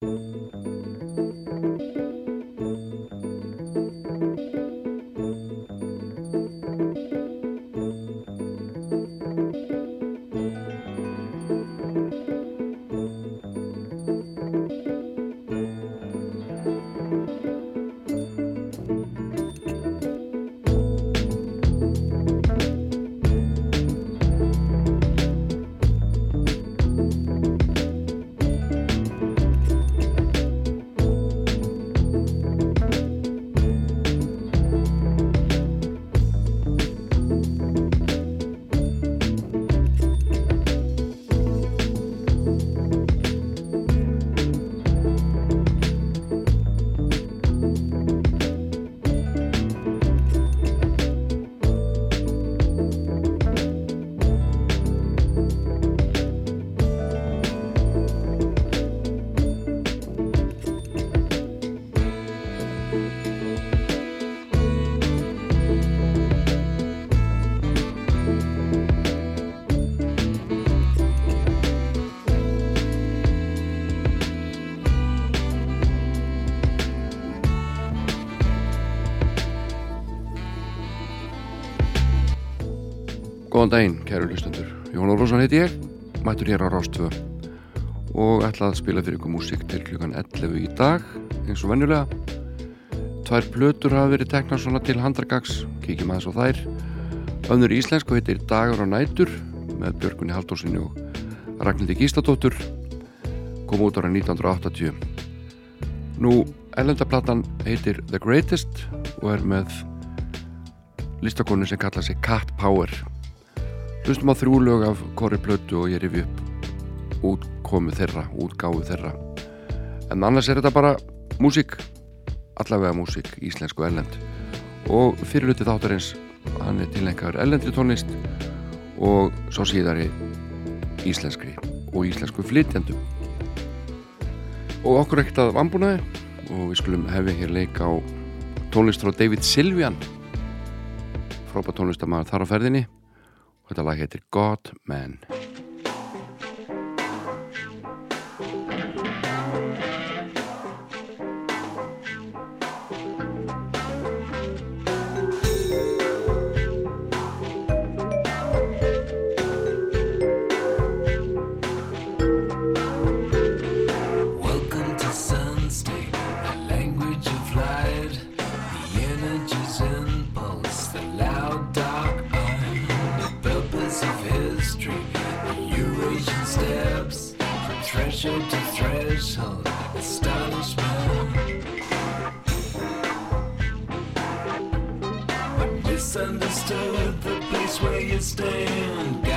Música Góðan daginn, kæru hlustendur. Jón Rósan heiti ég, mættur hér á Rástvö og ætla að spila fyrir ykkur músík til klukkan 11 í dag, eins og venjulega. Tvær plötur hafa verið teknað svona til handragags, kíkjum aðeins á þær. Önnur íslensku heitir Dagar og nætur með Björgunni Haldósinni og Ragnhildi Gísladóttur, kom út ára 1980. Nú, ellendaplattan heitir The Greatest og er með listakonu sem kalla sig Cat Power hlustum á þrjú lög af Kori Plötu og ég rifi upp útkomu þeirra, útgáfu þeirra. En annars er þetta bara músík, allavega músík íslensku ellend og fyrirluti þáttarins hann er tilneinkaður ellendri tónlist og svo síðari íslenskri og íslensku flytjandum og okkur ekkert að vambúnaði og við skulum hefði hér leik á tónlist frá David Silvian frábært tónlistamæður þar á ferðinni Þetta lag heitir God Man where you stand.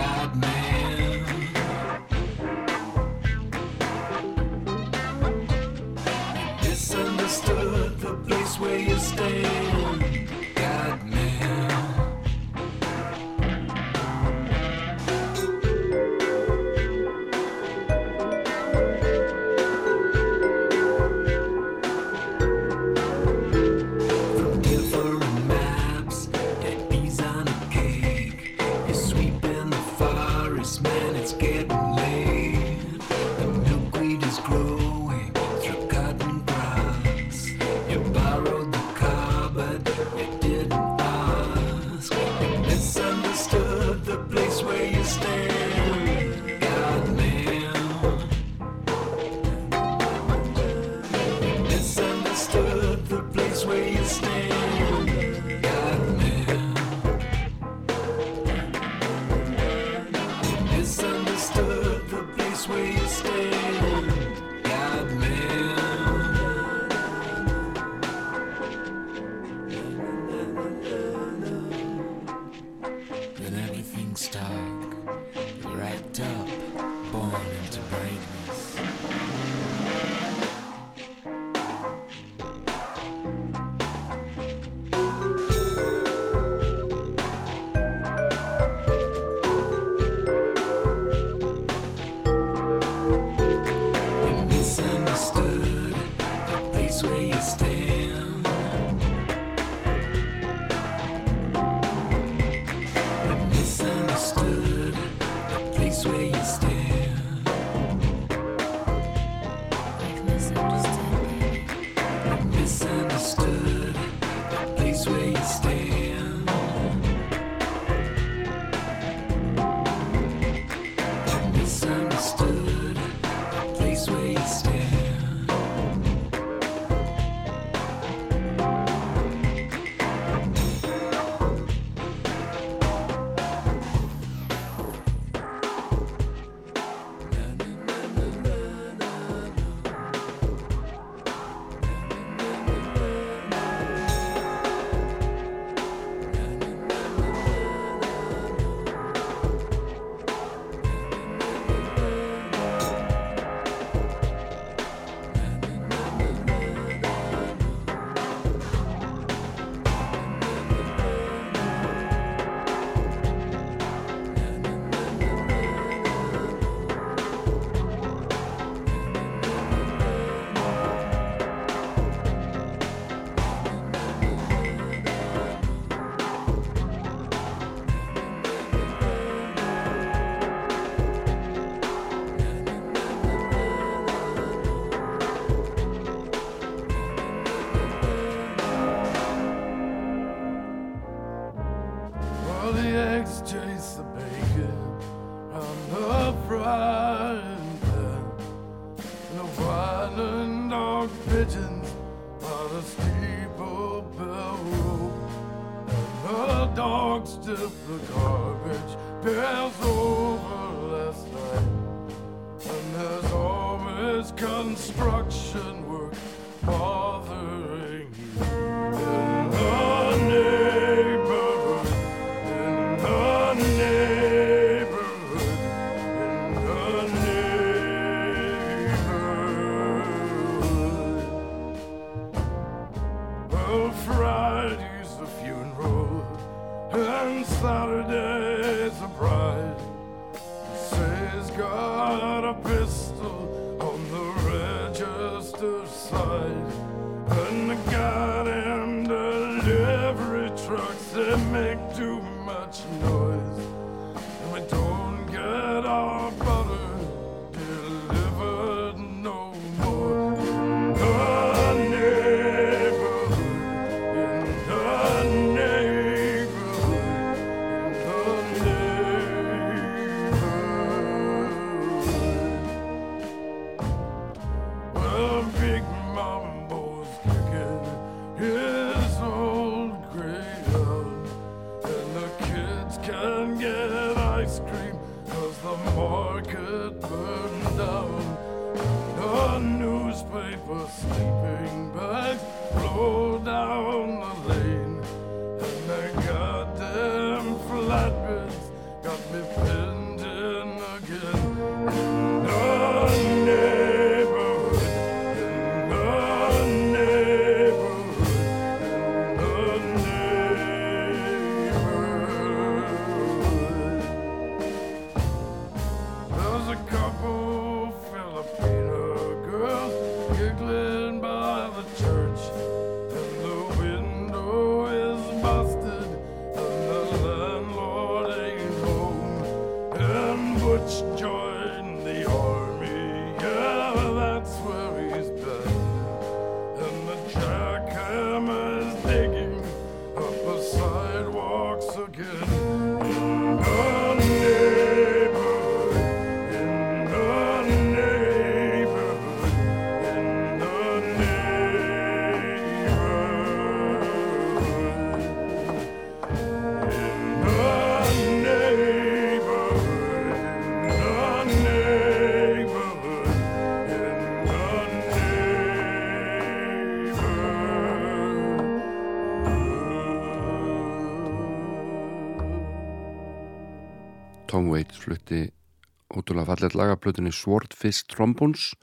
Fallet lagaplötunni Swordfish Trombones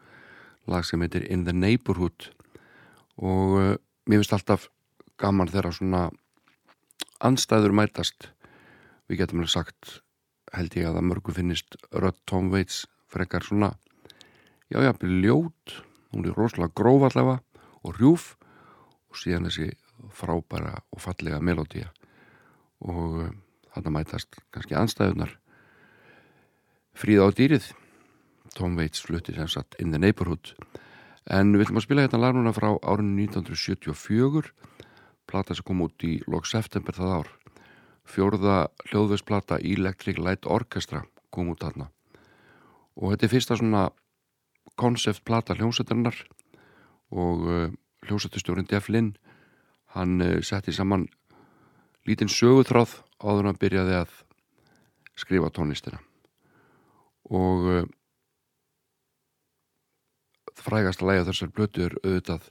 lag sem heitir In the Neighborhood. Og uh, mér finnst alltaf gaman þegar svona anstæður mætast. Við getum alveg sagt held ég að það mörgu finnist Rött Tom Waits frekar svona já já, ljót. Hún er rosalega gróf allavega og rjúf og síðan þessi frábæra og fallega melodía og uh, þarna mætast kannski anstæðunar Fríða á dýrið. Tom Waits flutti sem sagt In the Neighborhood. En við ætlum að spila hérna lagnuna frá árinu 1974 plata sem kom út í lok september það ár. Fjórða hljóðvegsplata Electric Light Orchestra kom út þarna. Og þetta er fyrsta svona konceptplata hljómsættarinnar og uh, hljómsættustjórin Jeff Lynn hann uh, setti saman lítinn sögutráð áður hann byrjaði að skrifa tónlistina og uh, frægast að læga þessar blötu er auðvitað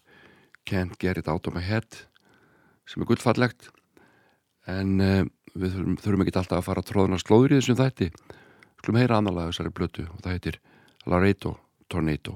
Can't Get It Out of My Head sem er gullfallegt. En uh, við þurfum, þurfum ekki alltaf að fara að tróðuna slóður í þessum þætti. Skulum heyra annarlega þessari blötu og það heitir Laredo Tornado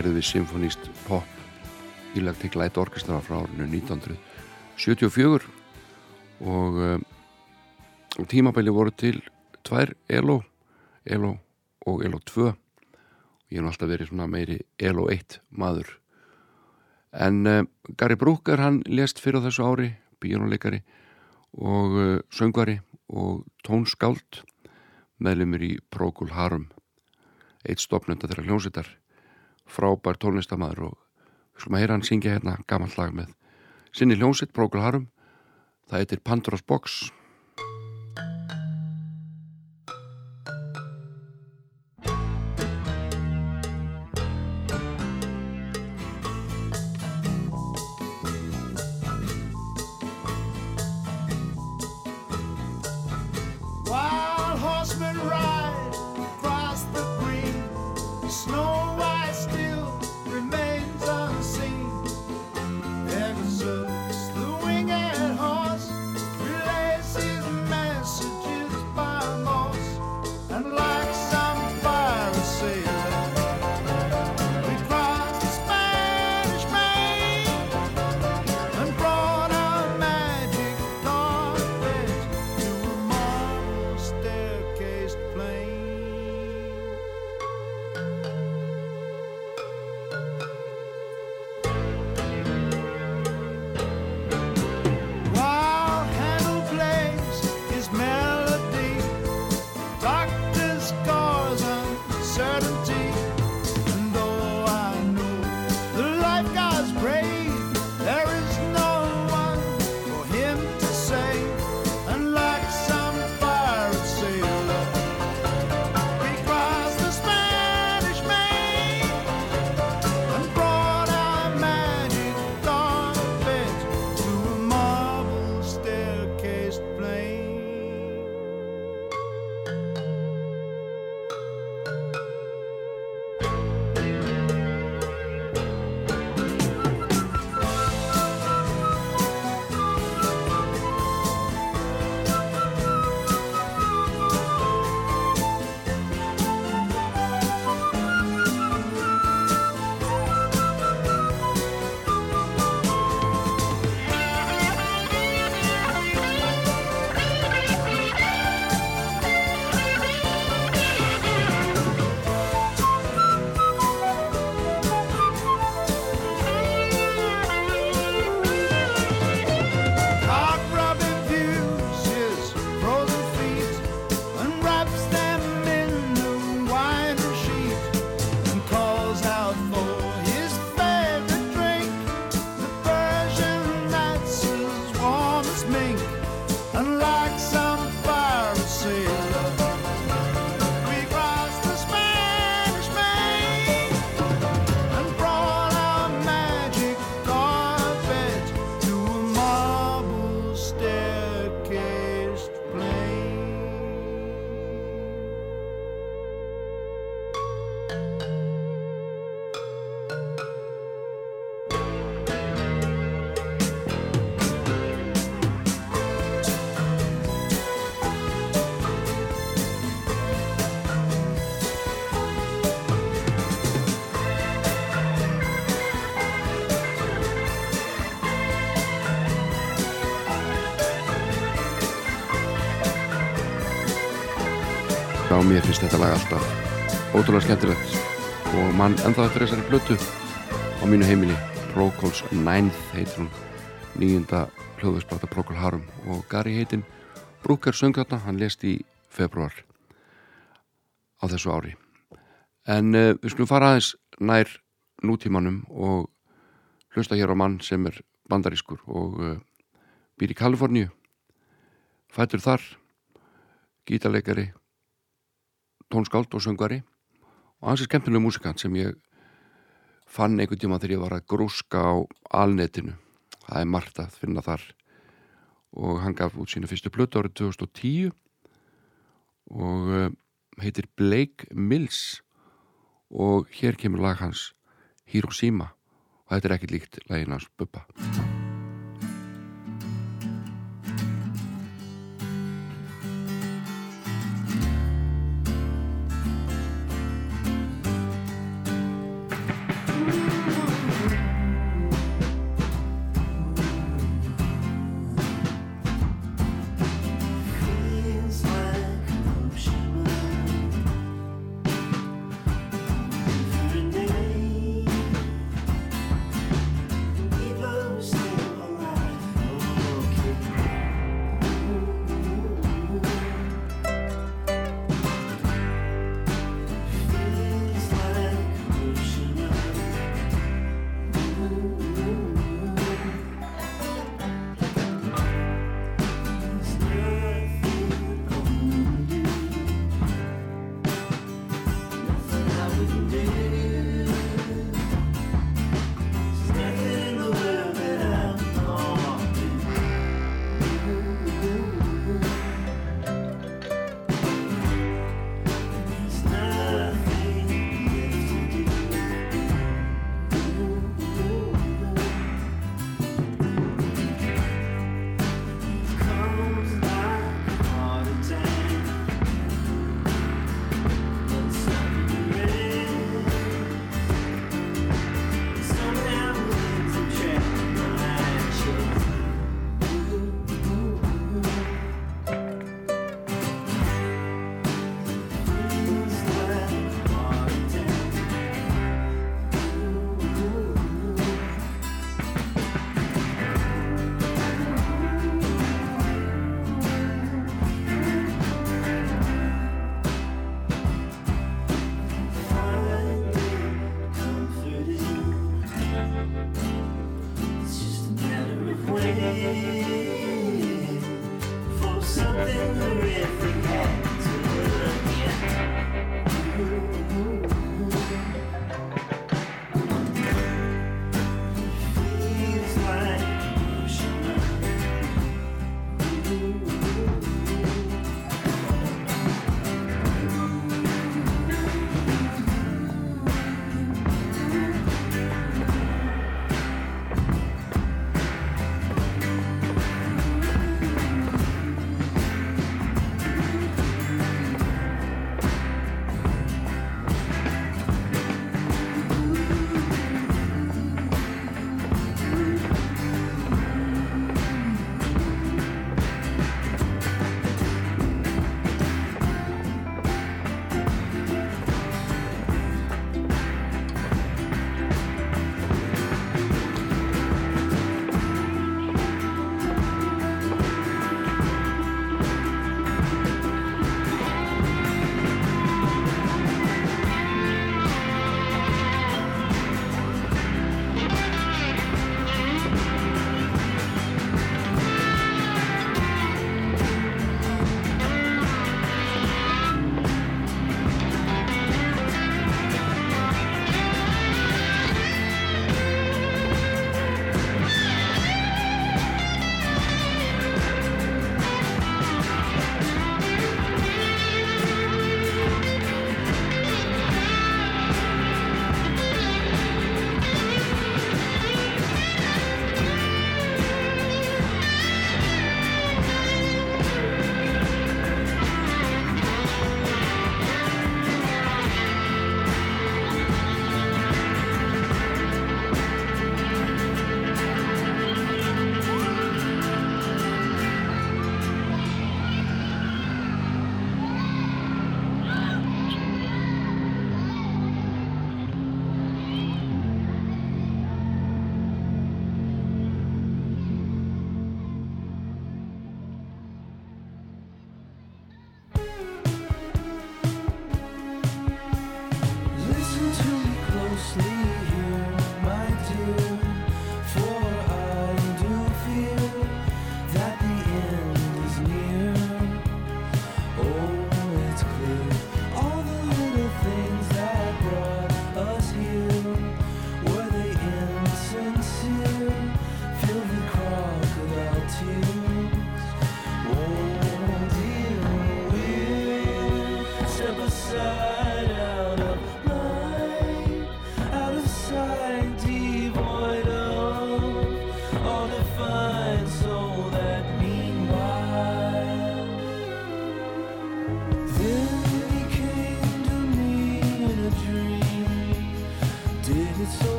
Heyrðum við symfóníst pop Electric Light Orchestra frá árinu 1974 og um, tímabæli voru til tvær ELO ELO og ELO 2 og ég hef alltaf verið svona meiri ELO 1 maður. En uh, Gary Brooker hann lést fyrir þessu ári bíónuleikari og uh, söngvari og tónskáld meðlumur í Procol Harum eitt stopnönda þeirra hljónsettar frábær tónlistamæður og við skulum að heyra hann syngja hérna gaman lag með sinni hljónsett Procol Harum það heitir Pandora's Box mér finnst þetta lag alltaf ótrúlega skemmtilegt. Og mann ennþá eftir þessari blötu á mínu heimili Procols 9th heitir hún. Nýjunda hljóðvöspláta Procol Harum. Og Gary heitin Brúkar söngatna, hann lest í februar á þessu ári. En uh, við skulum fara aðeins nær nútímanum og hlusta hér á mann sem er bandarískur og uh, býr í Kaliforníu fættur þar gítarleikari tónskáld og söngari og hans er skemmtilega músikant sem ég fann einhvern tíma þegar ég var að grúska á alnetinu. Það er margt að finna þar. Og hann gaf út sína fyrstu plötu árið 2010 og uh, heitir Blake Mills. Og hér kemur lag hans Hiroshima og þetta er ekkert líkt lagin hans Bubba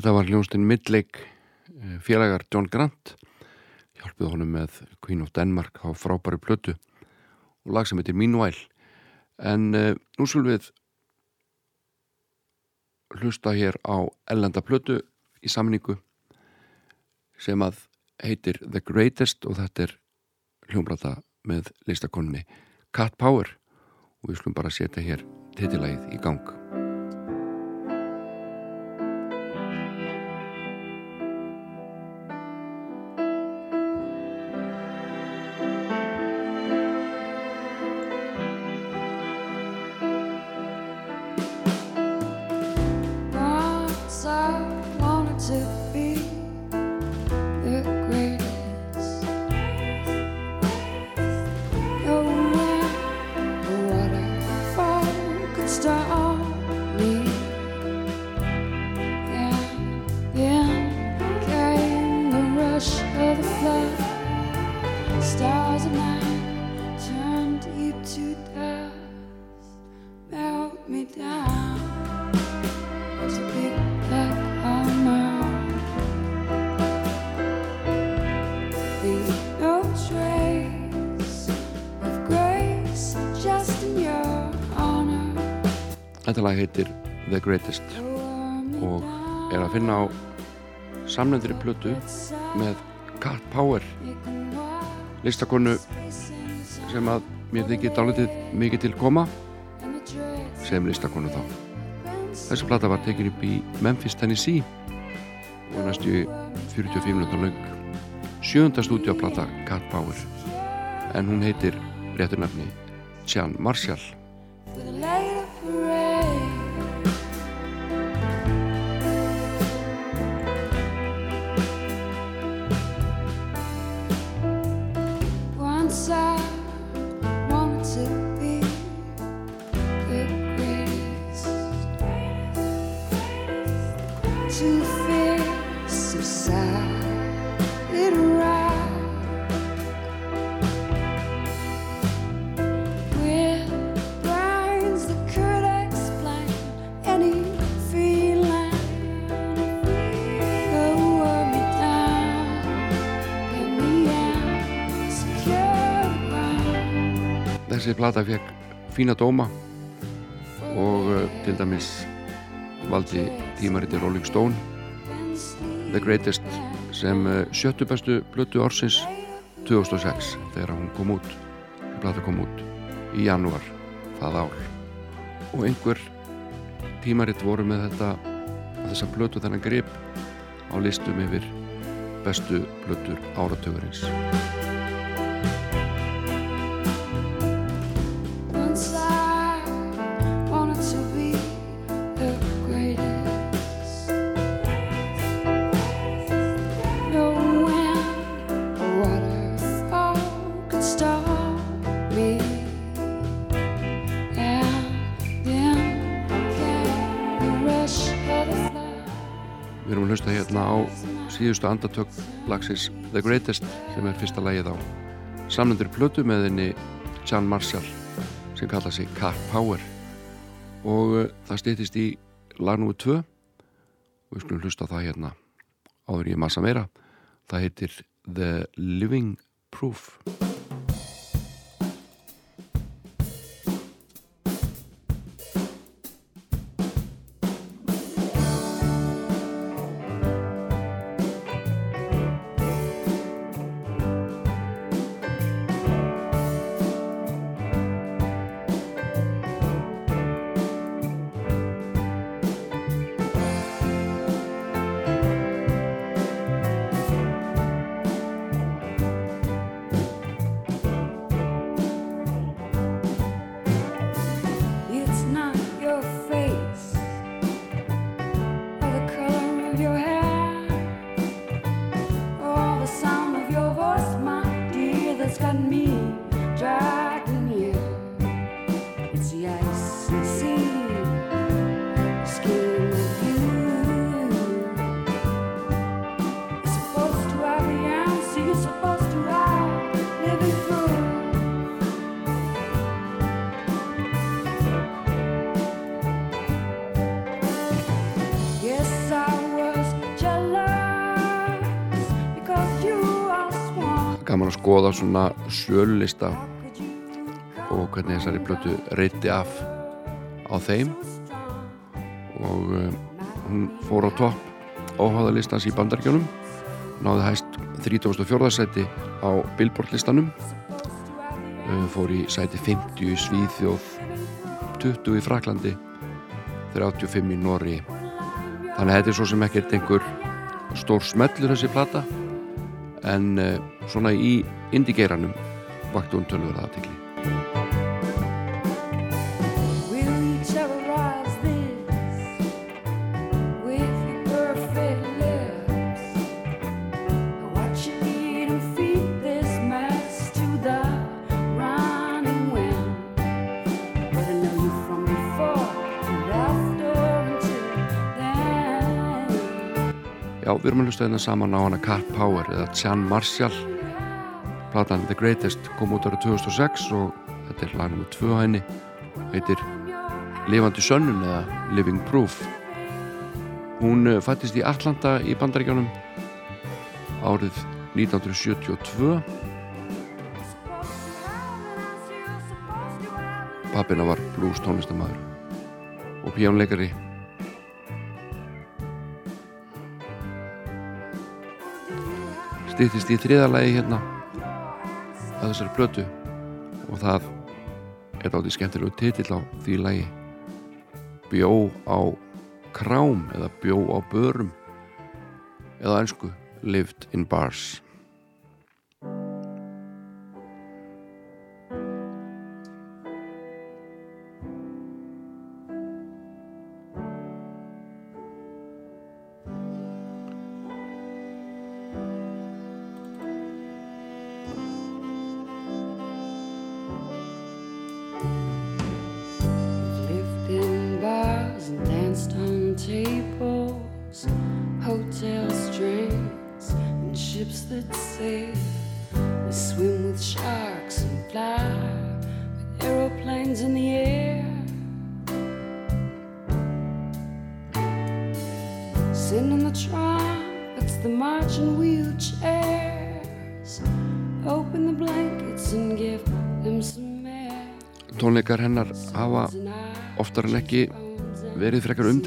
Þetta var hljónstinn Midlake eh, félagar John Grant hjálpið honum með Queen of Denmark á frábæri plötu og lag sem heitir Meanwhile. En uh, nú svolum við hlusta hér á ellenda plötu í samningu sem að heitir The Greatest og þetta er hljómblata með listakonni Cat Power. Og við skulum bara setja hér titilægið í gang Greatest og er að finna á samlendri plötu með Cat Power listakonu sem að mér þykir dálitið mikið til koma sem listakonu þá. Þessi plata var tekin upp í Memphis, Tennessee og næstu 45 minútur lang sjönda stúdioplata Cat Power. En hún heitir rétturnafni Jan Marshall plata fekk fína dóma og uh, til dæmis valdi tímariti Rolling Stone The Greatest sem uh, sjöttu bestu blötu ársins 2006 þegar hún kom út plata kom út í janúar það ál og einhver tímaritt voru með þetta þessa blötu þennan grip á listum yfir bestu blötur áratögurins síðustu andatök lagsins The Greatest sem er fyrsta lægið á samlendur plötu með henni Jan Marshall sem kalla sig Car Power. Og uh, það stýttist í lagnúi 2 og við skulum hlusta það hérna áður ég massa meira. Það heitir The Living Proof svona sölulista og hvernig þessari blötu reyti af á þeim og um, hún fór á topp áháðalistans í bandarkjónum náði hæst 34. seti á Billboard listanum um, fór í seti 50 í Svíþjóð 20 í Fraklandi 35 í Nóri þannig að þetta er svo sem ekkert einhver stór smellur þessi plata en uh, svona í indígeiranum vakti hún tölverða aðtikli Já, við erum að hlusta hérna saman á hana Cat Power eða Jan Marshall platan The Greatest kom út árið 2006 og þetta er lagnum með tvö hæni heitir Levandi sönnun eða Living Proof. Hún eh, fættist í Atlanta í bandaríkjónum árið 1972 pappina var blues tónlistamæður og pjónleikari stýttist í þriðalagi hérna að þessari blötu og það er átti skemmtilegu titill á því lagi. Bjó á krám eða bjó á börum. Eða einsku Lived in bars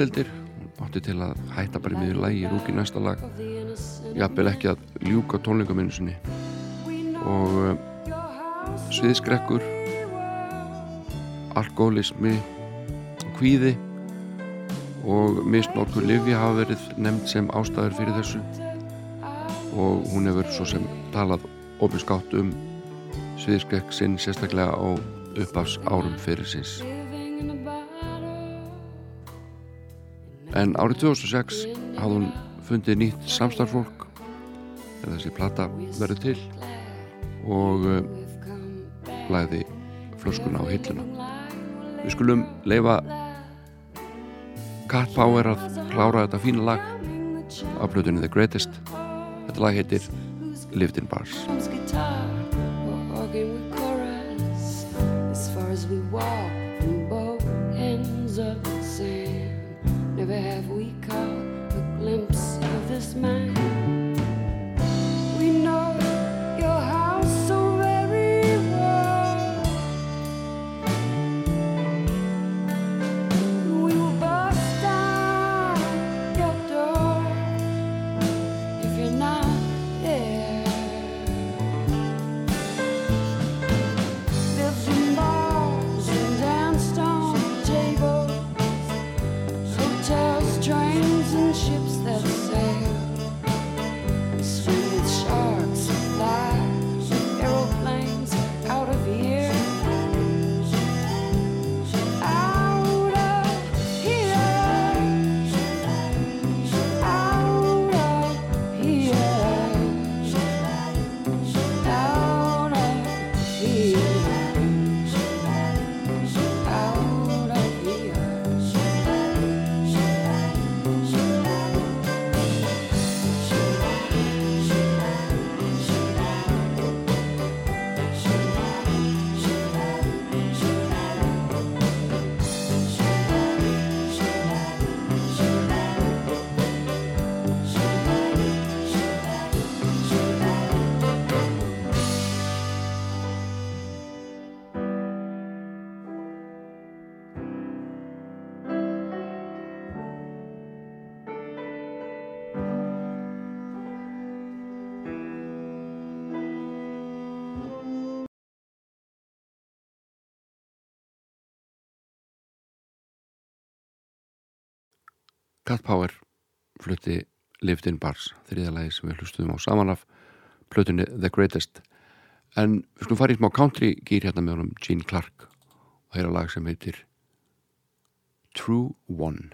umdeldir átti til að hætta bara miður lægi rúki næsta lag. Jafnvel ekki að ljúka tónleikaminu sinni. Og uh, sviðskrekkur alkoholismi kvíði og misnótkur Livja hafa verið nefnd sem ástæður fyrir þessu. Og hún hefur svo sem talað ofinskátt um sviðskrekk sinn sérstaklega á uppafs árum fyrir síns en árið 2006 hafði hún fundið nýtt samstarfólk þegar þessi plata verið til og uh, lagði flöskuna á hilluna. Við skulum leifa Cat Power að klára þetta fína lag af blöðunni The Greatest. Þetta lag heitir Lived in Bars. As we walk from both the sand Never have we caught Cat Power flutti Lived in Bars þriðalagi sem við hlustuðum á saman af flutunni The Greatest. En við skulum fara í smá country gýr hérna með honum Gene Clark og hér á lag sem heitir True One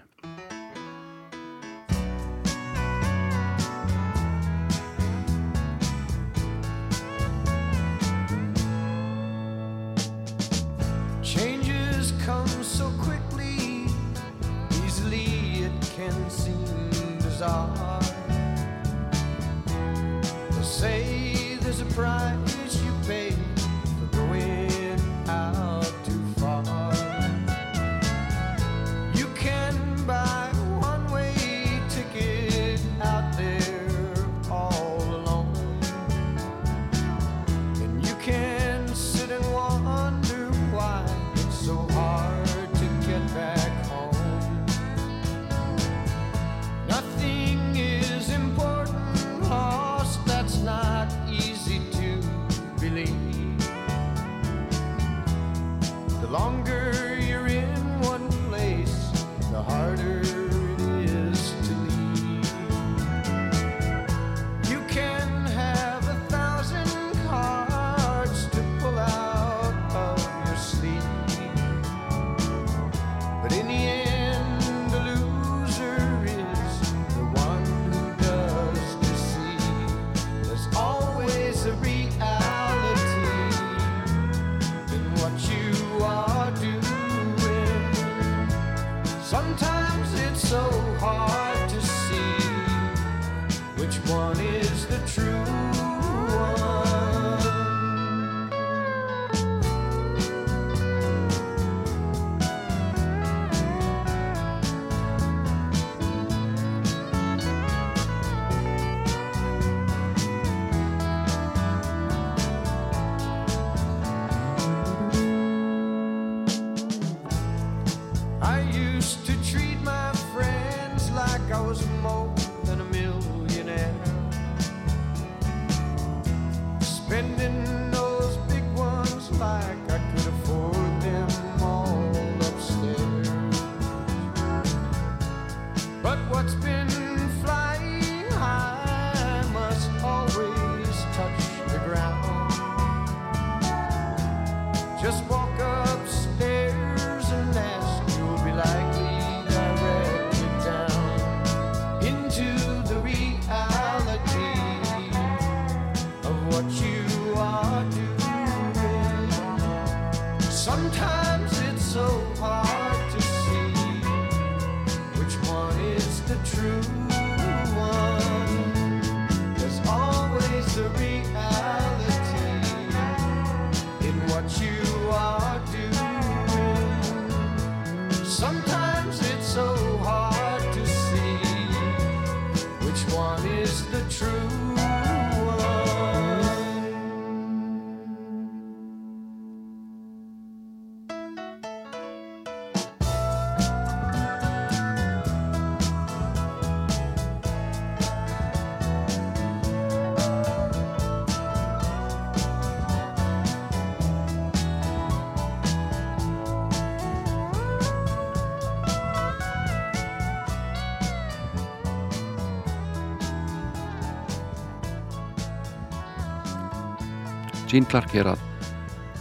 Gene Clark er að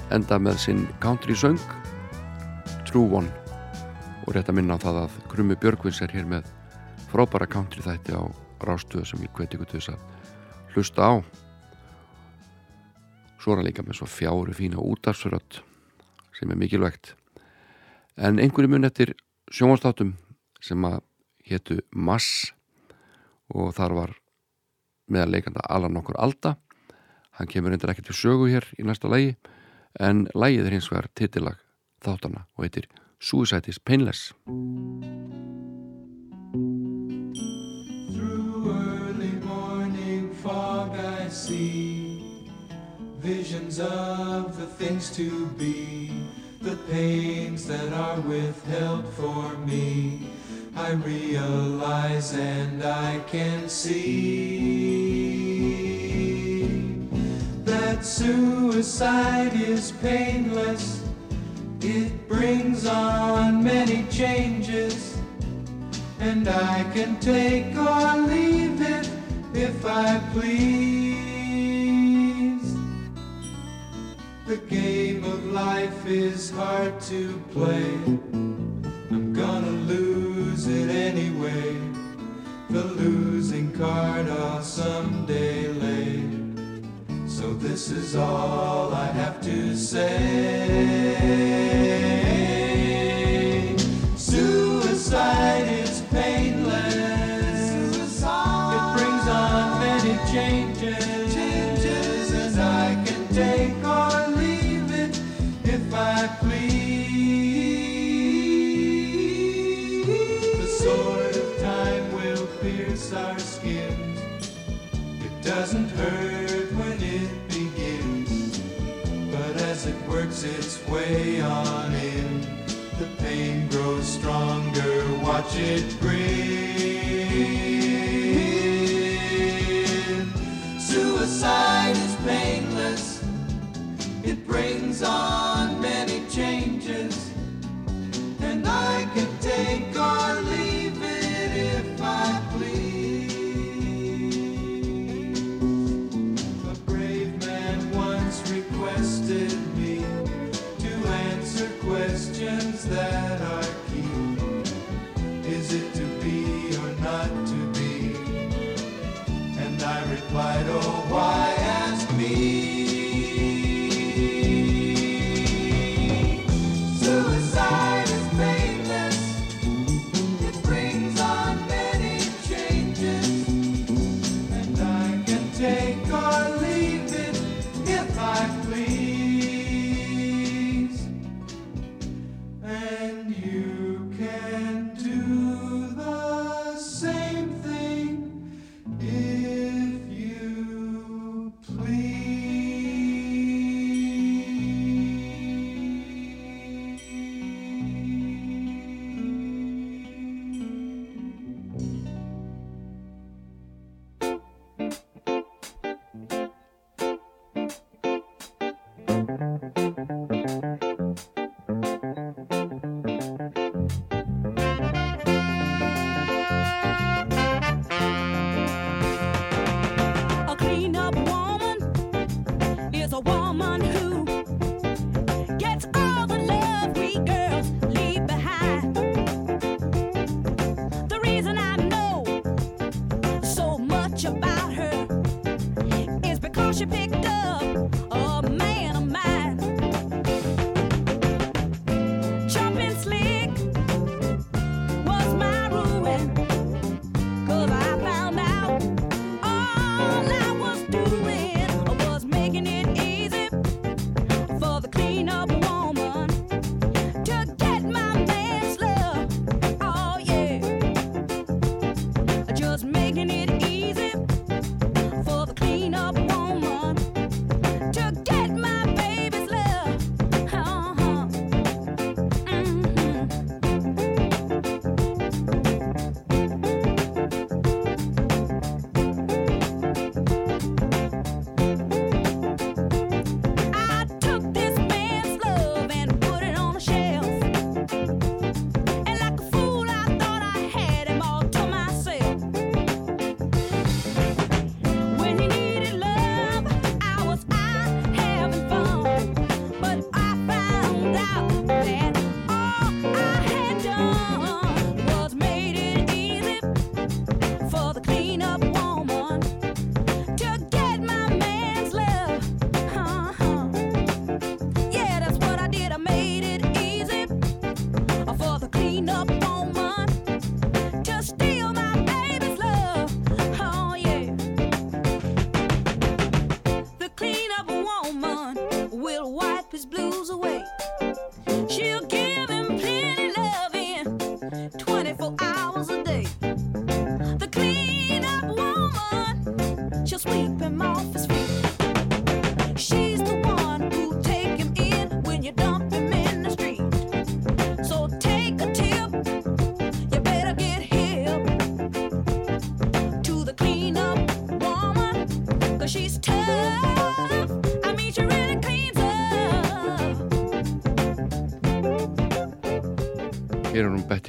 enda með sinn country söng True One og rétt að minna á það að Krummi Björgvins er hér með frábæra country þætti á rástuðu sem ég hveti ykkur til þess að hlusta á. Svo er hann líka með svo fjáru fína útarsrött sem er mikilvægt. En einhverju mun eftir sjónvástátum sem að héttu Mass og þar var meðan leikanda Alan okkur Alda Hann kemur endur ekki til sögu hér í næsta lægi en lægið er hins vegar titillag þáttana og heitir Suicide is Painless. Through early morning fog I see Visions of the things to be The pains that are withheld for me I realize and I can see that suicide is painless. It brings on many changes, and I can take or leave it if I please. The game of life is hard to play. I'm gonna lose it anyway. The losing card I'll someday lay. So this is all I have to say. Its way on in. The pain grows stronger, watch it grin. Suicide is painless, it brings on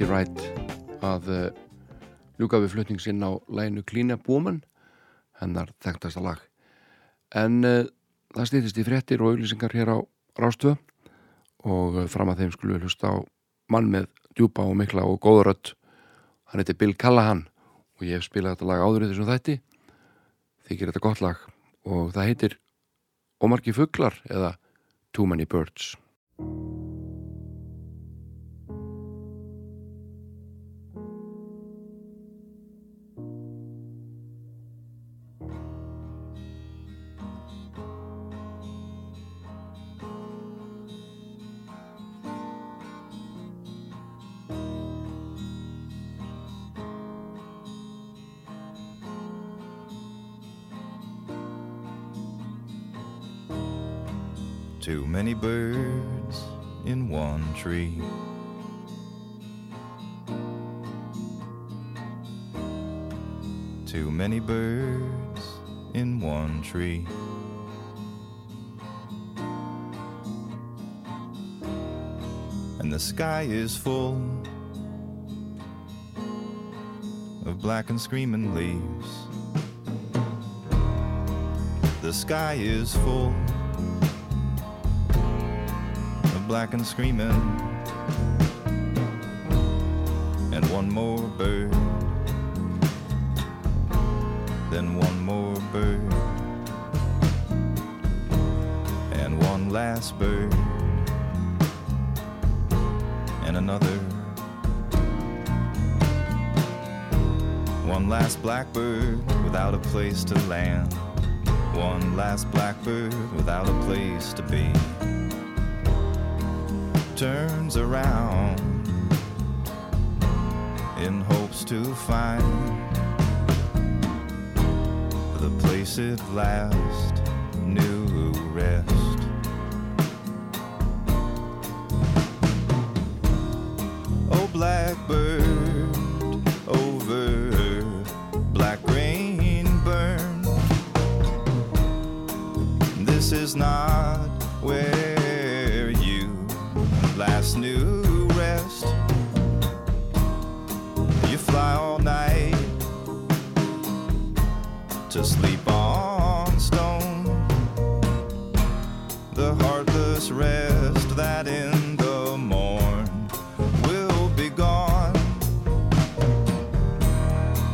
Betty Wright að uh, ljúka við flutningsinn á læginu Klína Búman hennar þekktasta lag. En uh, það stýttist í frettir og auglýsingar hér á Rástöð og uh, fram að þeim skulle við hlusta á mann með djúpa og mikla og góðurött hann heiti Bill Callahan og ég hef spilað þetta lag áður í þessum þætti. Þykir þetta gott lag og það heitir Ómarki Fugglar eða Too Many Birds Too many birds in one tree. Too many birds in one tree. And the sky is full of black and screaming leaves. The sky is full black and screaming. And one more bird. Then one more bird. And one last bird. And another. One last blackbird without a place to land. One last blackbird without a place to be turns around in hopes to find the place it last knew rest. Oh, blackbird over black rain burn. This is not last new rest. You fly all night to sleep on stone. The heartless rest that in the morn will be gone.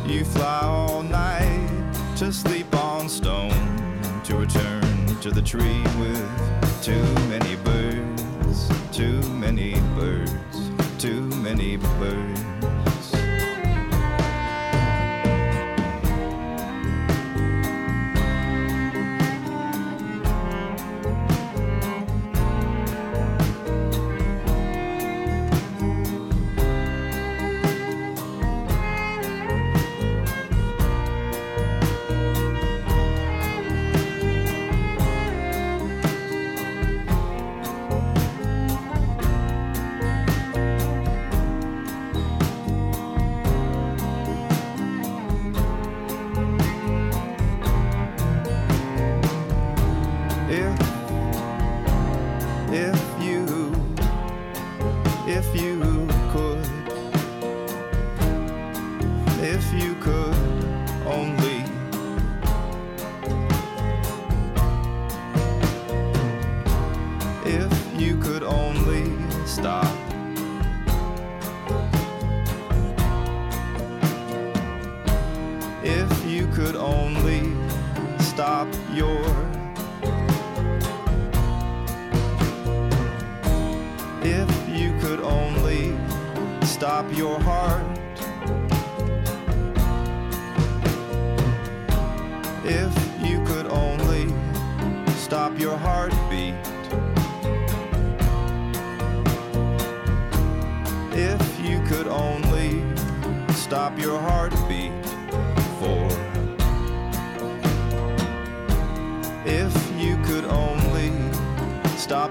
You fly all night to sleep on stone to return to the tree with too many birds too birds, too many birds.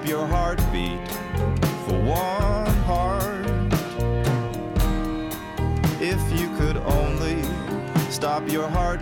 Your heartbeat for one heart. If you could only stop your heartbeat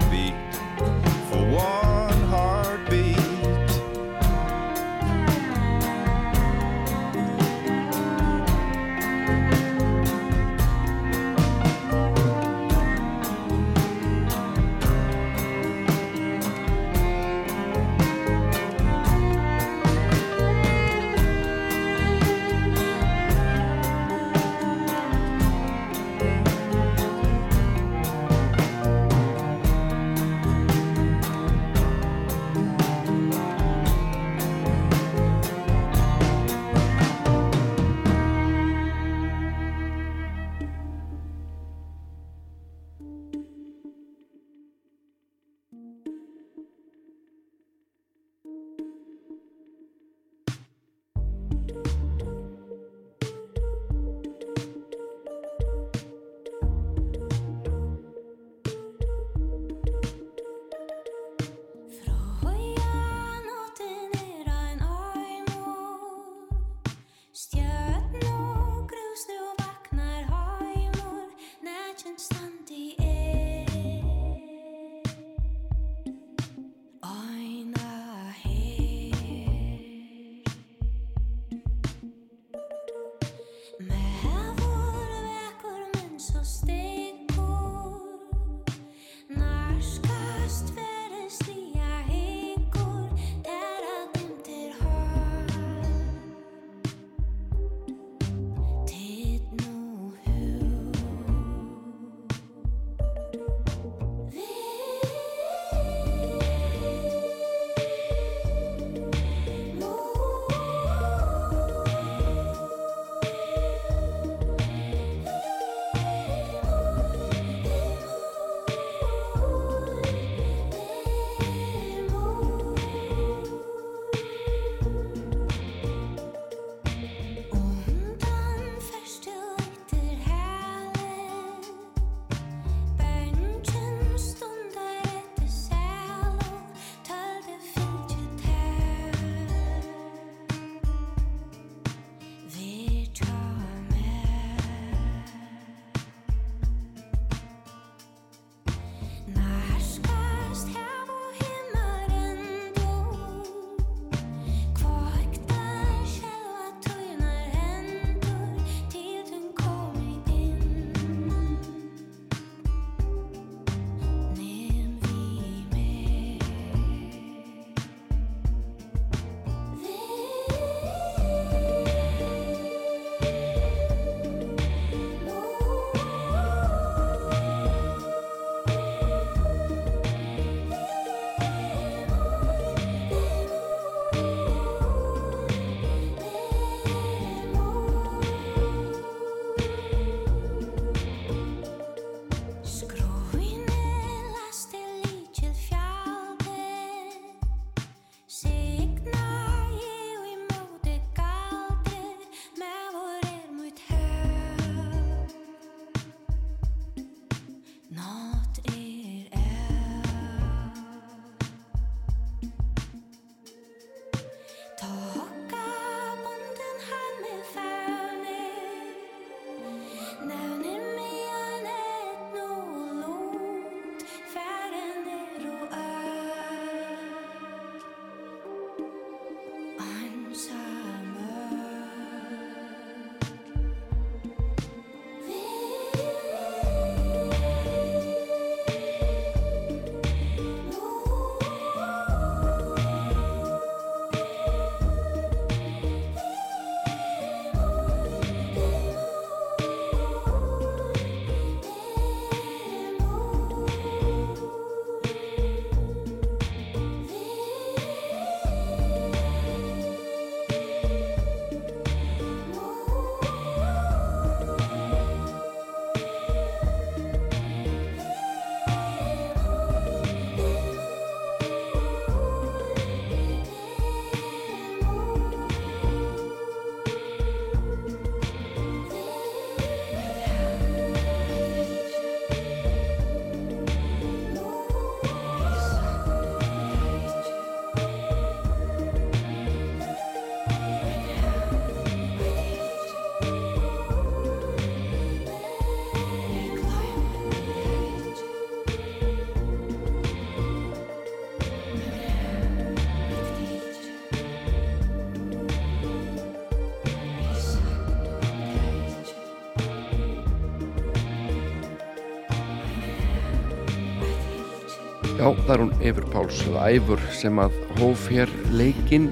Já, það er hún Eifur Páls eða Æfur sem að hóf hér leikinn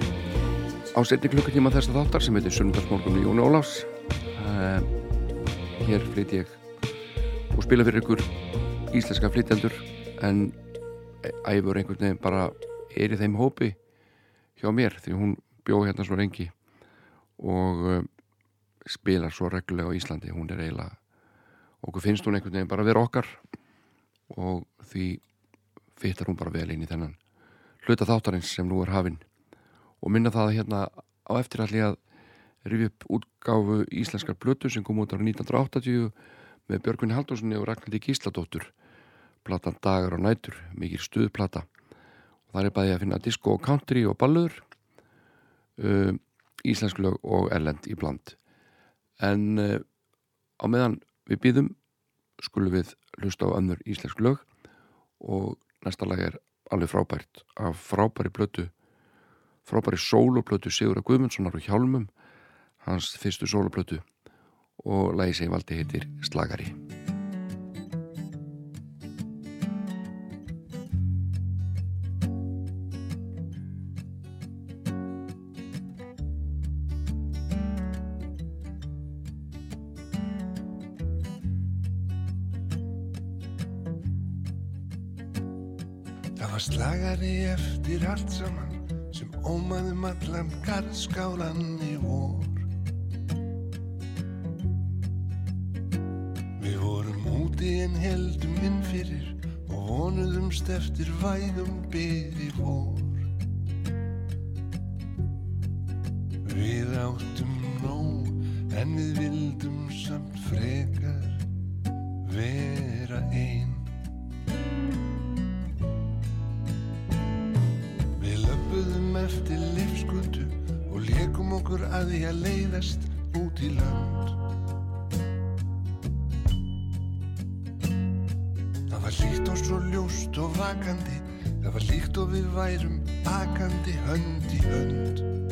á setni klukkutíma þessa þáttar sem heitir Sunnundarsmorgun í Jóni Ólafs. Uh, Hér flyt ég og spila fyrir ykkur íslenska flytjandur en Æfur einhvern veginn bara er í þeim hópi hjá mér því hún bjóð hérna svo rengi og uh, spilar svo reglulega á Íslandi. Hún er eiginlega okkur finnst hún einhvern veginn bara að vera okkar og því fyttar hún bara vel inn í þennan hluta þáttarins sem nú er hafinn. Og minna það að hérna á eftiralli að rifja upp útgáfu íslenskar blötu sem kom út ára 1980 með Björgvinni Haldósinni og Ragnhildi Gísladóttur. Platan Dagar og nætur, mikil stuðplata. Og það er bæði að finna disco og country og ballur uh, íslensk lög og erlend í bland. En uh, á meðan við býðum skulum við hlusta á önnur íslensk lög og næsta lag er alveg frábært af frábæri blötu frábæri sóloplötu Sigur að Guðmundssonar og Hjálmum hans fyrstu sóloplötu. Og lagi sem valdi heitir Slagari slagari eftir allt saman sem ómaðum allan garðskálan í vor. Við vorum úti en heldum inn fyrir og vonuðumst eftir vægum byrði vor. Við áttum nóg en við vildum samt frekar vera einn. Okkur að því að leiðast út í land. Það var líkt og svo ljóst og vakandi, það var líkt og við værum akandi hönd í hönd.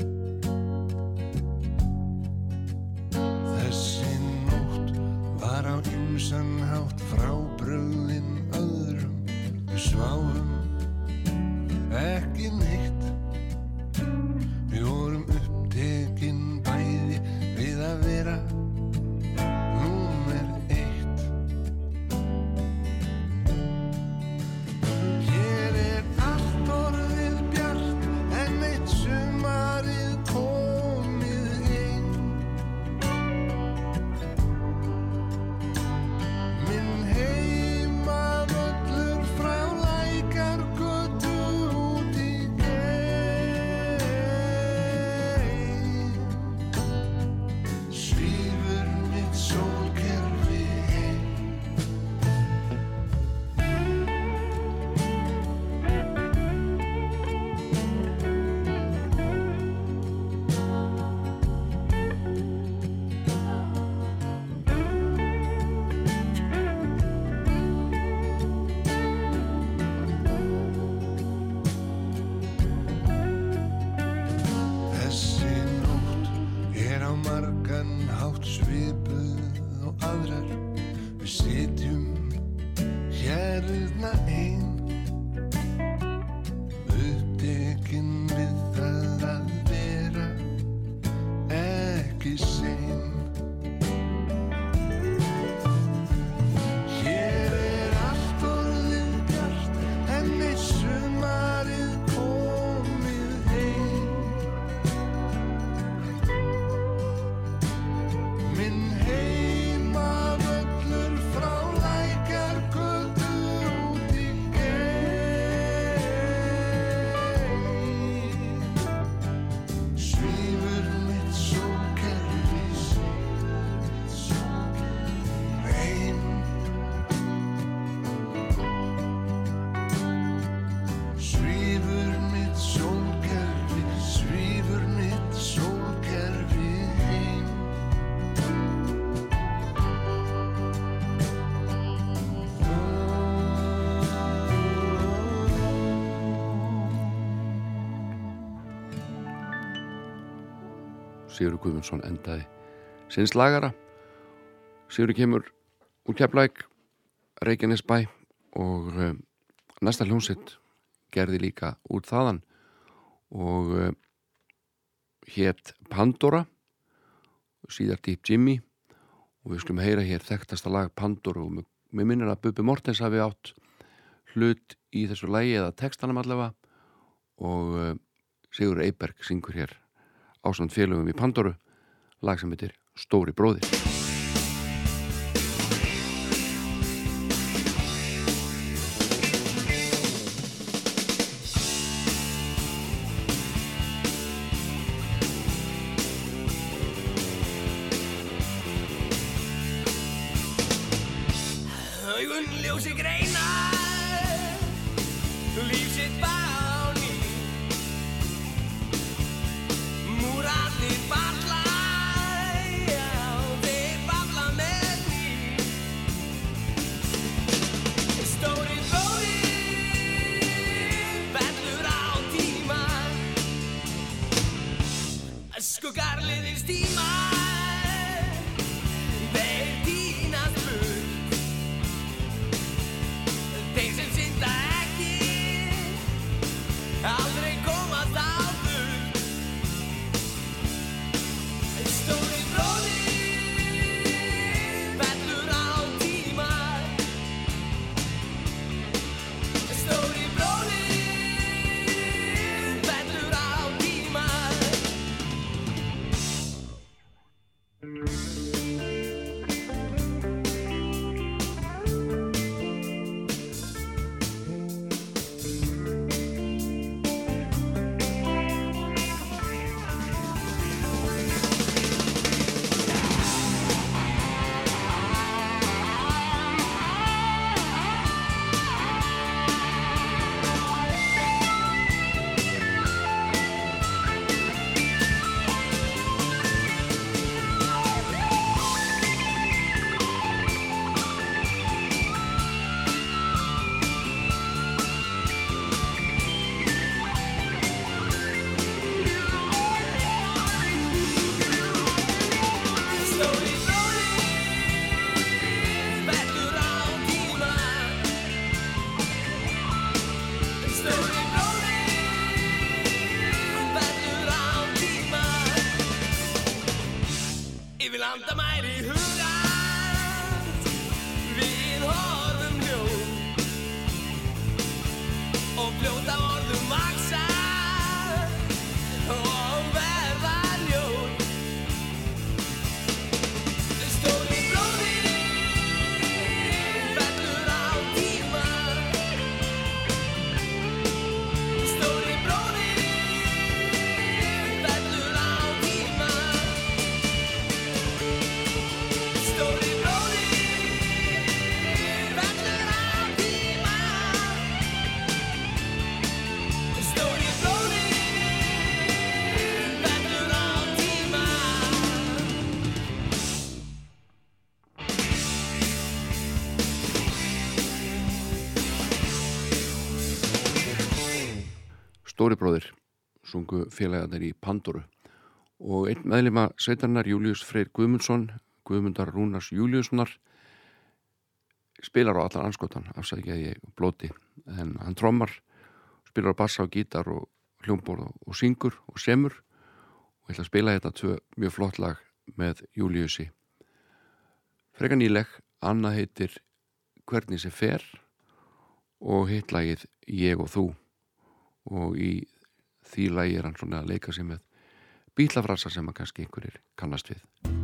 Sigur Guðmundsson endaði sinns lagara Sigur kemur úr Keflæk Reykjanesbæ og um, næsta hljómsitt gerði líka út þaðan og uh, hétt Pandora síðar Deep Jimmy og við skulum heyra hér þekktasta lag Pandora og mér minnir að Bubi Mortens hafi átt hlut í þessu lægi eða textanum allavega og uh, Sigur Eiberg syngur hér ásand félögum í Pandoru lag sem heitir Stóri bróðir. Augun ljósi greina sungu félagarnir í Pandoru og einn meðlima sveitarnar Július Freyr Guðmundsson Guðmundar Rúnars Júliussonar spilar á allan anskotan afsækja ég blóti en hann trommar, spilar bassa og gítar og hljómborð og, syngur og semur. Og ég ætla að spila þetta tvö mjög flott lag með Júliusi. Freka nýleg annað heitir Hvernig sem fer og hitt lagið Ég og þú. Og í því lagi er hann svona að leika sig með bílafrasa sem að kannski einhverjir kannast við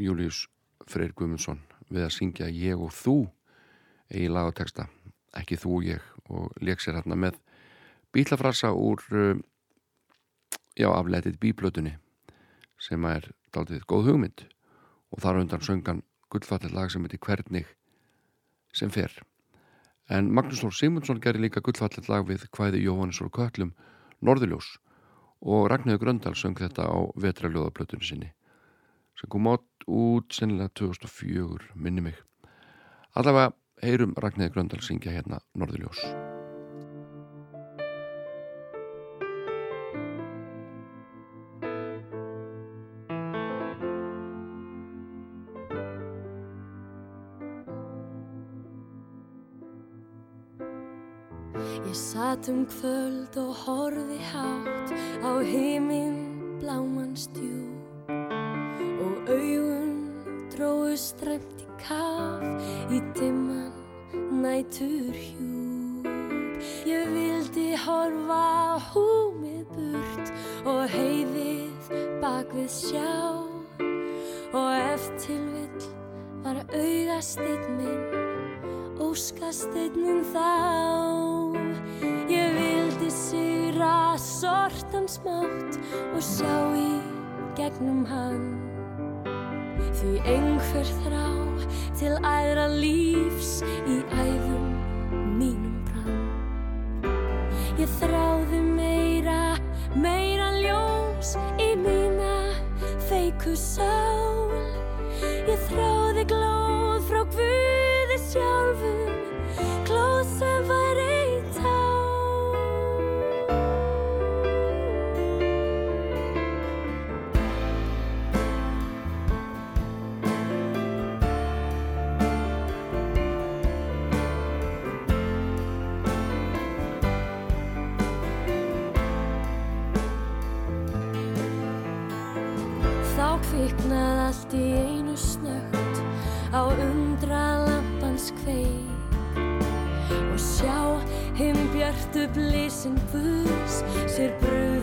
Július Freyr Guðmundsson við að syngja Ég og þú eigi lag og texta, ekki þú og ég og leik sér hérna með bílafrasa úr uh, já, afletið bíblötunni sem er daldið góð hugmynd. Og þar undan söngan gullfallet lag sem heitir Hvernig sem fer. En Magnús Lór Simundsson gerir líka gullfallet lag við hvæði Jóhannes og Köllum Norðurljós. Og Ragnhjóður Gröndal söng þetta á vetraljóðaplötunni sinni sem kom átt út sennilega 2004 minni mig. Allavega heyrum Ragnhjóður Gröndal syngja hérna Norðurljós. Ég satt um kvöld og horfi hátt á heiminn bláman stjú dróðu stremt í kaf í dimman nætur hjúp. Ég vildi horfa húmið burt og heiðið bak við sjá og eftir vill var augasteinn minn óskasteinn þá. Ég vildi syra sortan smátt og sjá í gegnum hann Því einhver þrá til æðra lífs í æðum mínum brann Ég þráði meira, meira ljós í mína feiku sál. Ég þráði glóð frá Guði sjálfum á undra lampans kveik og sjá hinn björtu blísin Guðs sér bröði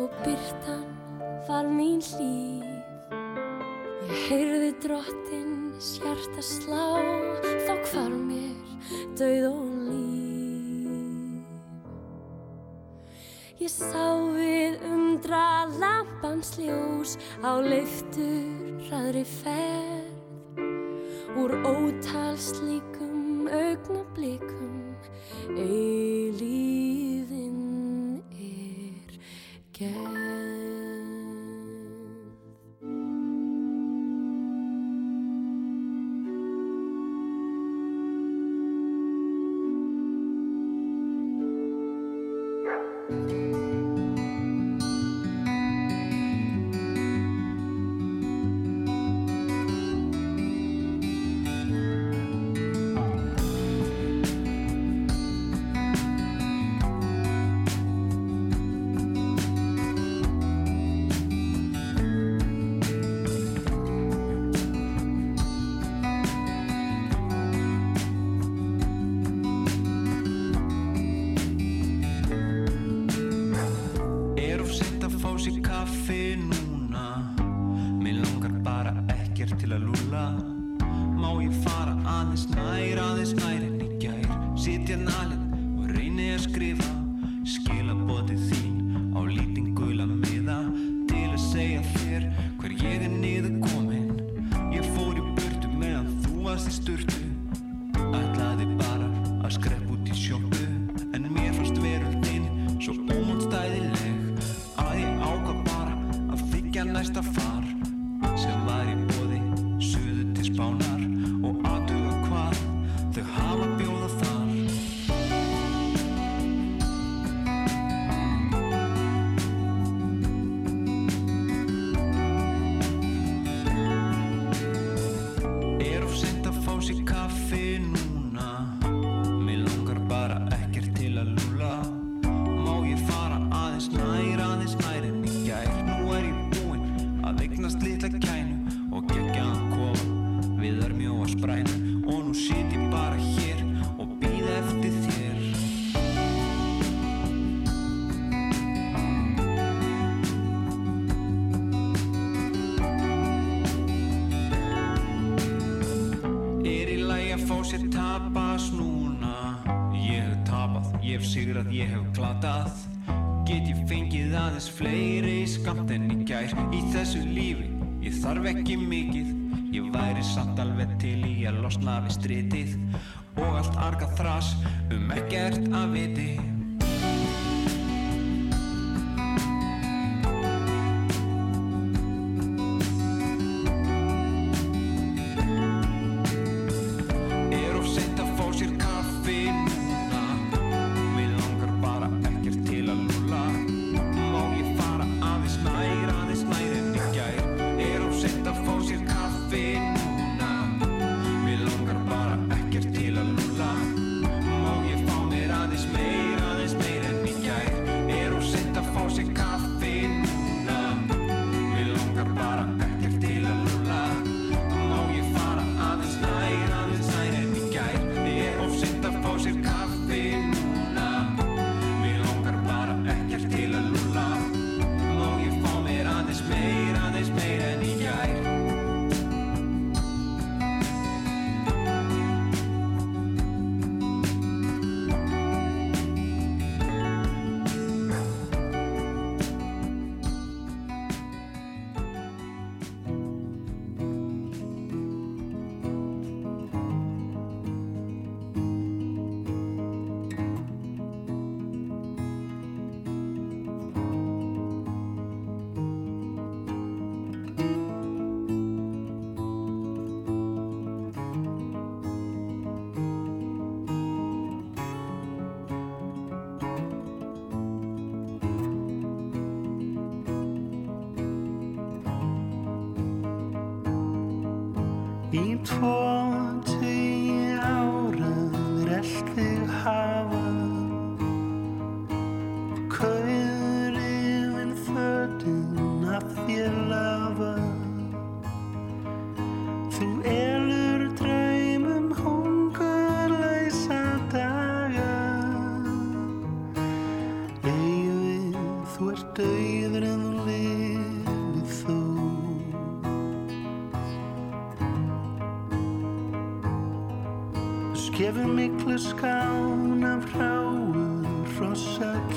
og byrtan var mín hlýf. Ég heyrði drottin hjarta slá, þá hvar mér dauð og líf. Ég sá við undra lampans ljós á leiftur hraðri ferð úr ótal slíkum augnablikum eilíðin Yeah. ekki að næsta far. væri satt alveg til í að losna við stritið og allt arga þrás um ekkert að viti. hráuð hrossað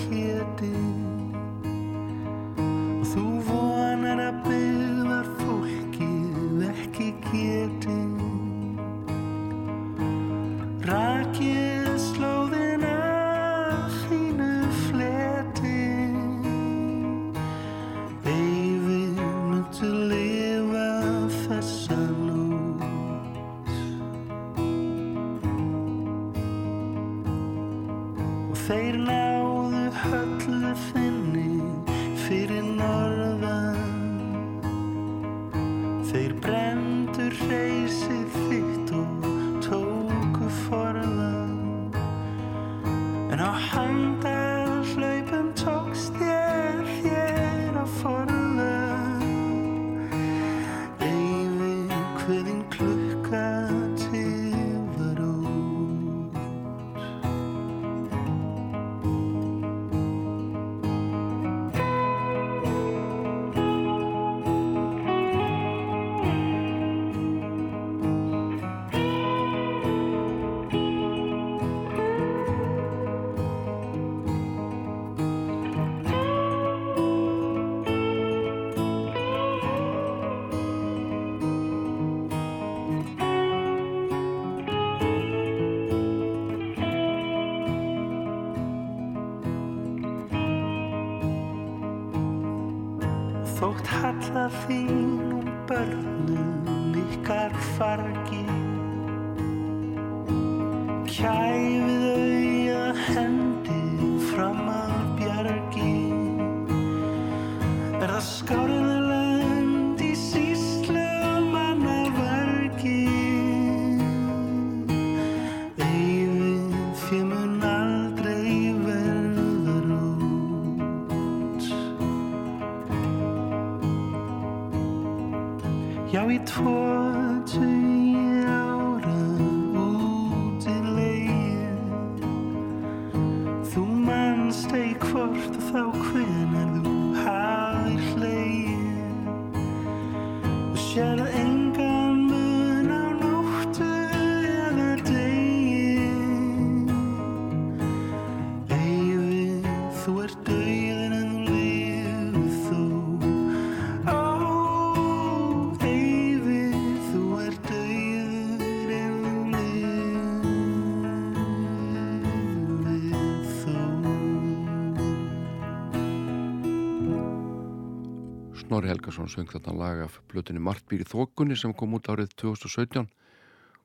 Snorri Helgason söng þetta lag af blötunni Margt býr í þokunni sem kom út árið 2017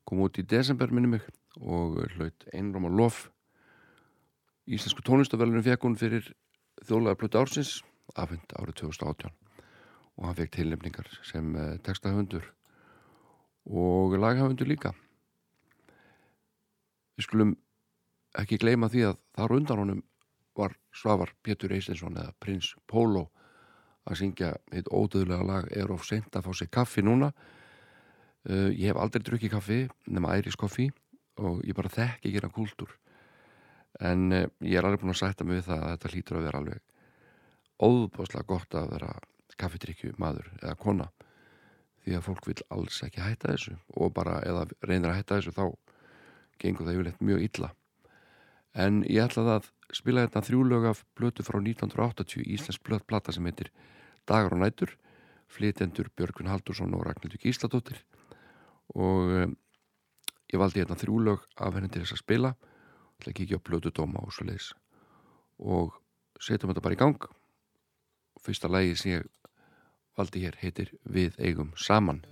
kom út í desember minni mig og hlaut einróma lof. Íslensku tónlistafölunum fekk hún fyrir þjóðlega blötu ársins afhend árið 2018 og hann fekk tilnefningar sem eh, textahöfundur og laghöfundur líka. Við skulum ekki gleyma því að þar undan honum var Svavar Pétur Eisinsson eða Prins Pólo að syngja eitt ódöðlega lag er of sent að fá sér kaffi núna. Uh, ég hef aldrei drukkið kaffi nema æris koffi og ég bara þekki ekki hérna kúltúr. En uh, ég er alveg búin að sætta mig við það að þetta hlýtur að vera alveg óbáslega gott að vera kaffidrykju maður eða kona. Því að fólk vil alls ekki hætta þessu og bara eða reynir að hætta þessu þá gengur það yfirleitt mjög illa. En ég ætlaði að spila þetta þrjúlög af blötu frá 1980 Íslands blötplata sem heitir Dagar og nætur flytendur Björgvin Haldursson og Ragnhildur Gísladóttir. Og um, ég valdi hérna þrjúlög af henni til þess að spila. Ætla að kíkja á blötu dóma og svo leiðis og setjum þetta bara í gang. Fyrsta lagi sem ég valdi hér heitir Við eigum saman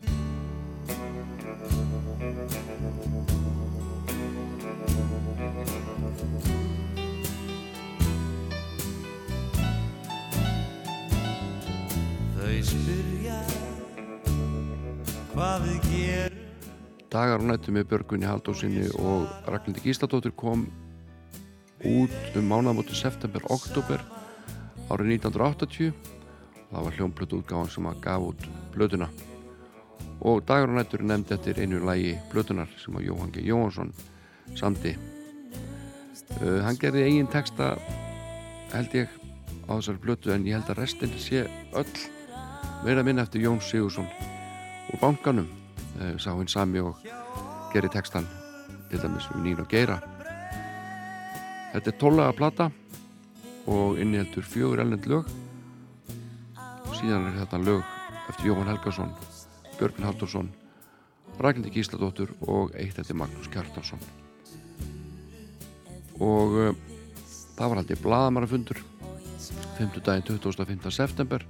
Dagar og nættu með Björgunni Haldósinni og Ragnhildi Gísladóttir kom út um mánamóti september-oktober árið 1980 það var hljómblötu útgáðan sem að gaf út blötuna og Dagar og nættur er nefnd eftir einu lægi blötunar sem að Jóhann G. Jóhansson samdi. Uh, hann gerði eigin texta held ég á þessari blötu en ég held að restin sé öll meira minna eftir Jón Sigursson og bankanum uh, sá hinn sami og gerir textan til dæmis við og Geira Þetta er tólaga plata og inniheldur fjögur ellend lög og síðan er þetta lög eftir Jóhann Helgason Björgvin Haldursson Ragnhildi Gísladóttur og eitt eftir Magnús Kjartarsson og uh, það var haldið blaðamarafundur 5. daginn 25. september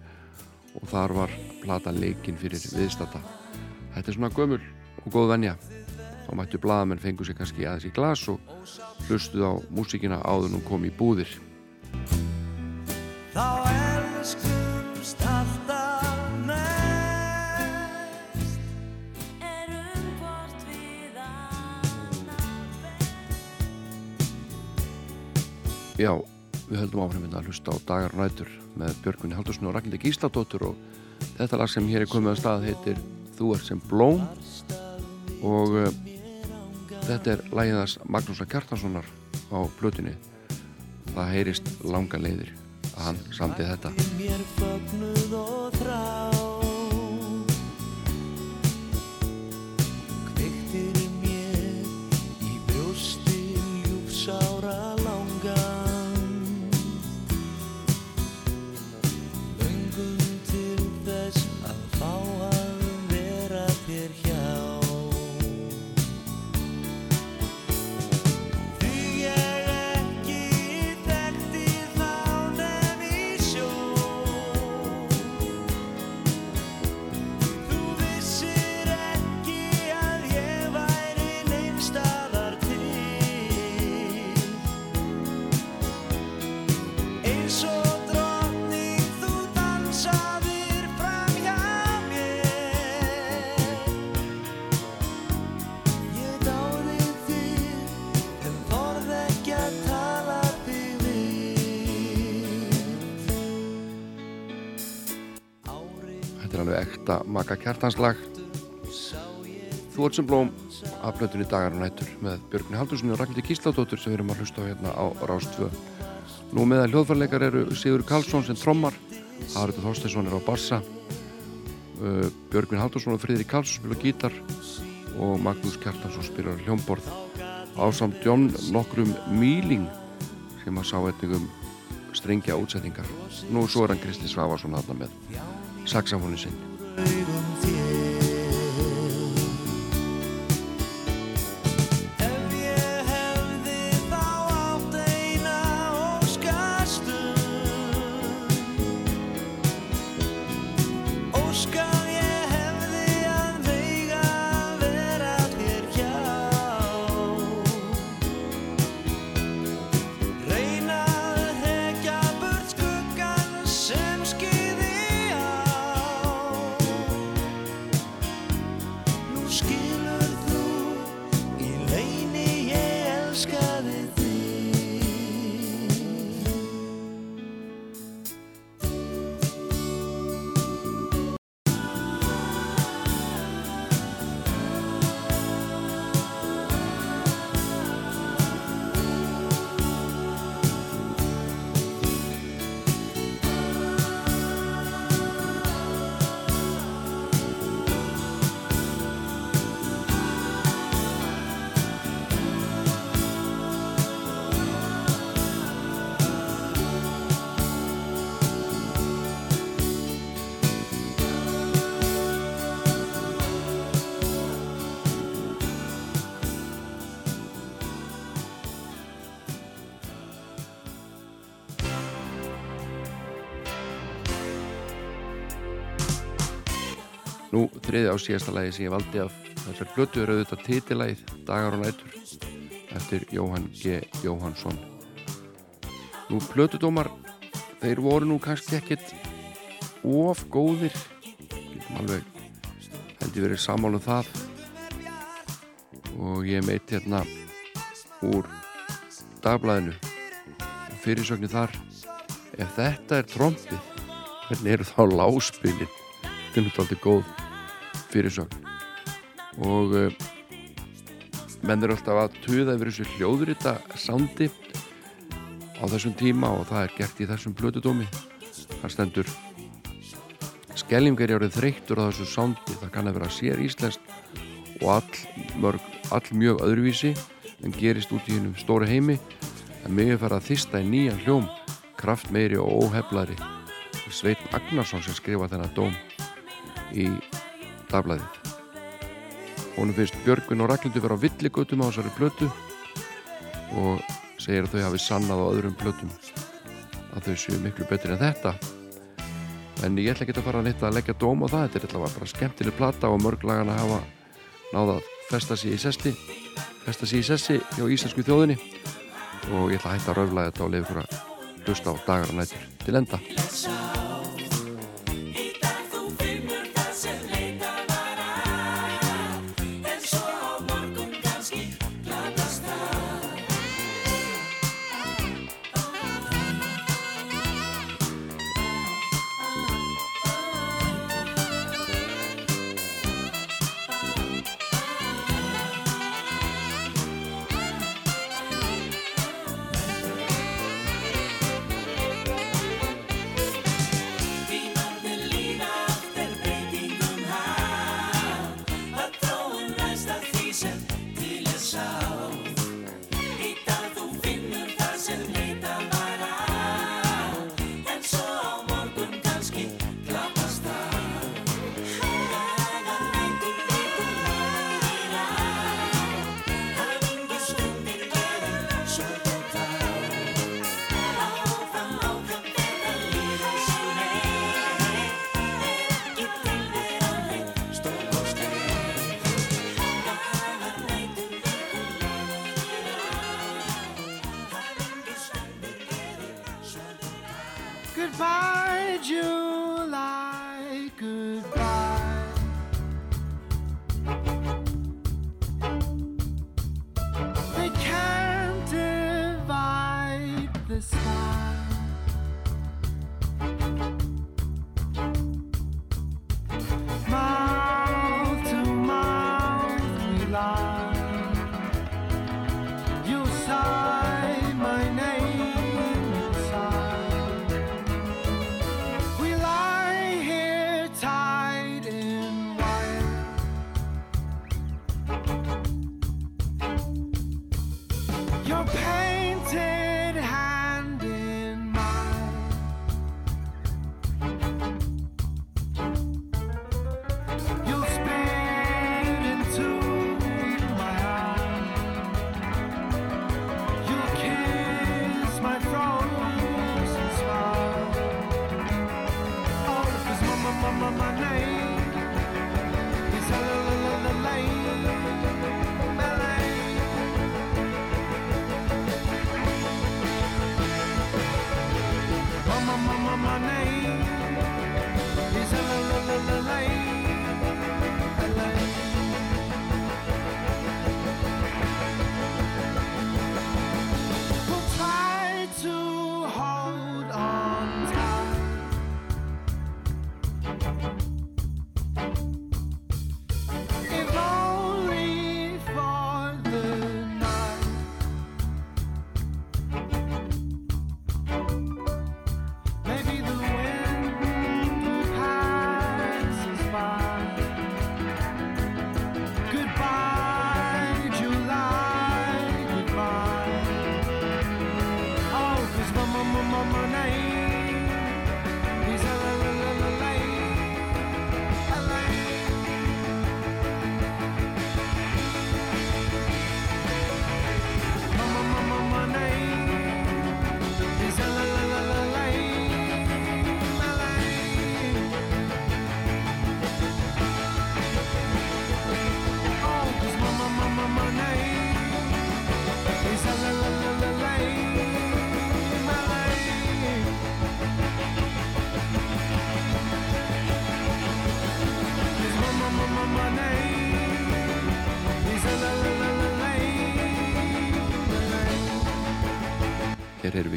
og þar var plata leikinn fyrir viðstata þetta er svona gömul og góð venja. Þá mættu blaðamenn fengu sér kannski aðeins í glas og hlustuð á músíkina áður nú kom í búðir. Já, við höldum áfram hérna að hlusta á dagar og nætur með Björgunni Haldursson og Ragnhildi Gísladóttur og þetta lag sem hér er komið að stað heitir Þú ert sem blóm. Og uh, þetta er lægiðas Magnúsa Kjartanssonar á blötunni það heyrist langa leiðir að hann samtið þetta þetta Maka Kjartanslag. Þú ert sem blóm af blötunni dagar og nættur með Björgni Haldurssoni og Ragnhildi Gísladóttur sem við erum að hlusta á hérna á Rástvö Nú meðal hljóðfarleikar eru Sigur Karlsson sem trommar Harður Þorsteinsson er á bassa uh, Björgvin Haldursson og Friðri Karlsson spila gítar og Magnús Kjartansson spila hljómborð. Ásamt Jón nokkrum Míling sem að sá etningum strengja útsettingar nú svo er hann Kristi Svavarsson hann með saxafónin sinn síðasta lagi sem ég valdi af þessar blötu er auðvitað titilæð Dagar og nætur eftir Jóhann G. Jóhannsson. Nú, blötudómar þeir voru nú kannski ekkit of góðir. Getum alveg held ég verið sammála um það. Og ég meit hérna úr dagblæðinu fyrirsögnu þar ef þetta er trompið hvernig eru þá láspilin þetta er náttúrulega góð fyrirsögn og uh, menn eru alltaf að tuða yfir þessu hljóðrita sándi á þessum tíma og það er gert í þessum blötudómi það stendur skellingar er orðið þreyttur á þessu sándi það kann að vera sér íslenskt og all, mörg, all mjög öðruvísi en gerist út í hennum stóri heimi. Mig er farið að þista í nýjan hljóm kraft meiri og óheflari. Sveit Agnarsson sem skrifa þennan dóm í dagblæðið honum finnst Björgvin og Ragnhildur vera á villigötum á þessari plötu og segir að þau hafi sannað á öðrum plötum að þau séu miklu betri en þetta. En ég ætla ekki að fara að neitt að leggja dóm á það, þetta er alltaf bara skemmtileg plata og mörg lagan að hafa náða að festa sig í sesti festa sig í sessi hjá íslensku þjóðinni. Og ég ætla að hætta að röfla þetta og lefa ykkur að hlusta á dagar og nætur til enda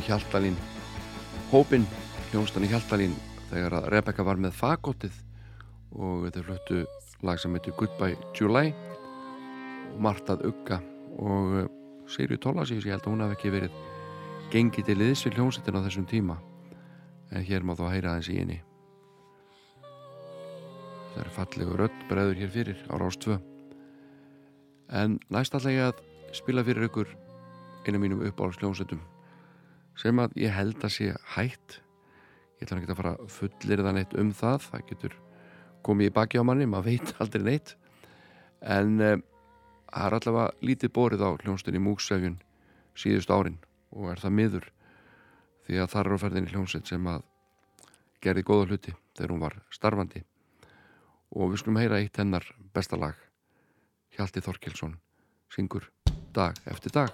Hjaltalín hópin, hljónstan í Hjaltalín þegar að Rebecca var með fagótið og þau fluttu lag sem heitir Goodbye July og Martað Ugga og uh, Sigri Tólasís, ég held að hún hafi ekki verið gengið til liðs við hljónsettin á þessum tíma. En hér má þá heyra aðeins í henni. Það er fallegu rödd breður hér fyrir á Rás 2 en næst ég að spila fyrir ykkur einu mínum uppáhalsljónsettum sem að ég held að sé hætt. Ég ætla ekki að fara að fullir það neitt um það það getur komið í baki á manni maður veit aldrei neitt. En um, það er allavega lítið borið á hljónstinni Múksefjun síðust árin og er það miður því að það er á ferðinni hljónsett sem að gerði góða hluti þegar hún var starfandi. Og við skulum heyra eitt hennar besta lag. Hjalti Þorkelsson syngur dag eftir dag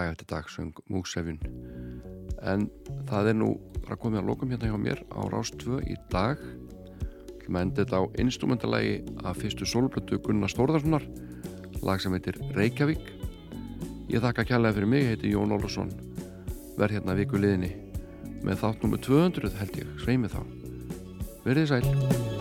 dag eftir dag söng Múksefjun en það er nú bara komið að lokum hérna hjá mér á Rástvö í dag. Við endið þetta á instrumentalagi af fyrstu solblötu Gunnar Stórðarssonar lag sem heitir Reykjavík. Ég þakka kjærlega fyrir mig, heiti Jón Ólafsson. Verð hérna viku liðinni. Með þátt nummer 200 held ég, sveimi þá. Verið þið sæl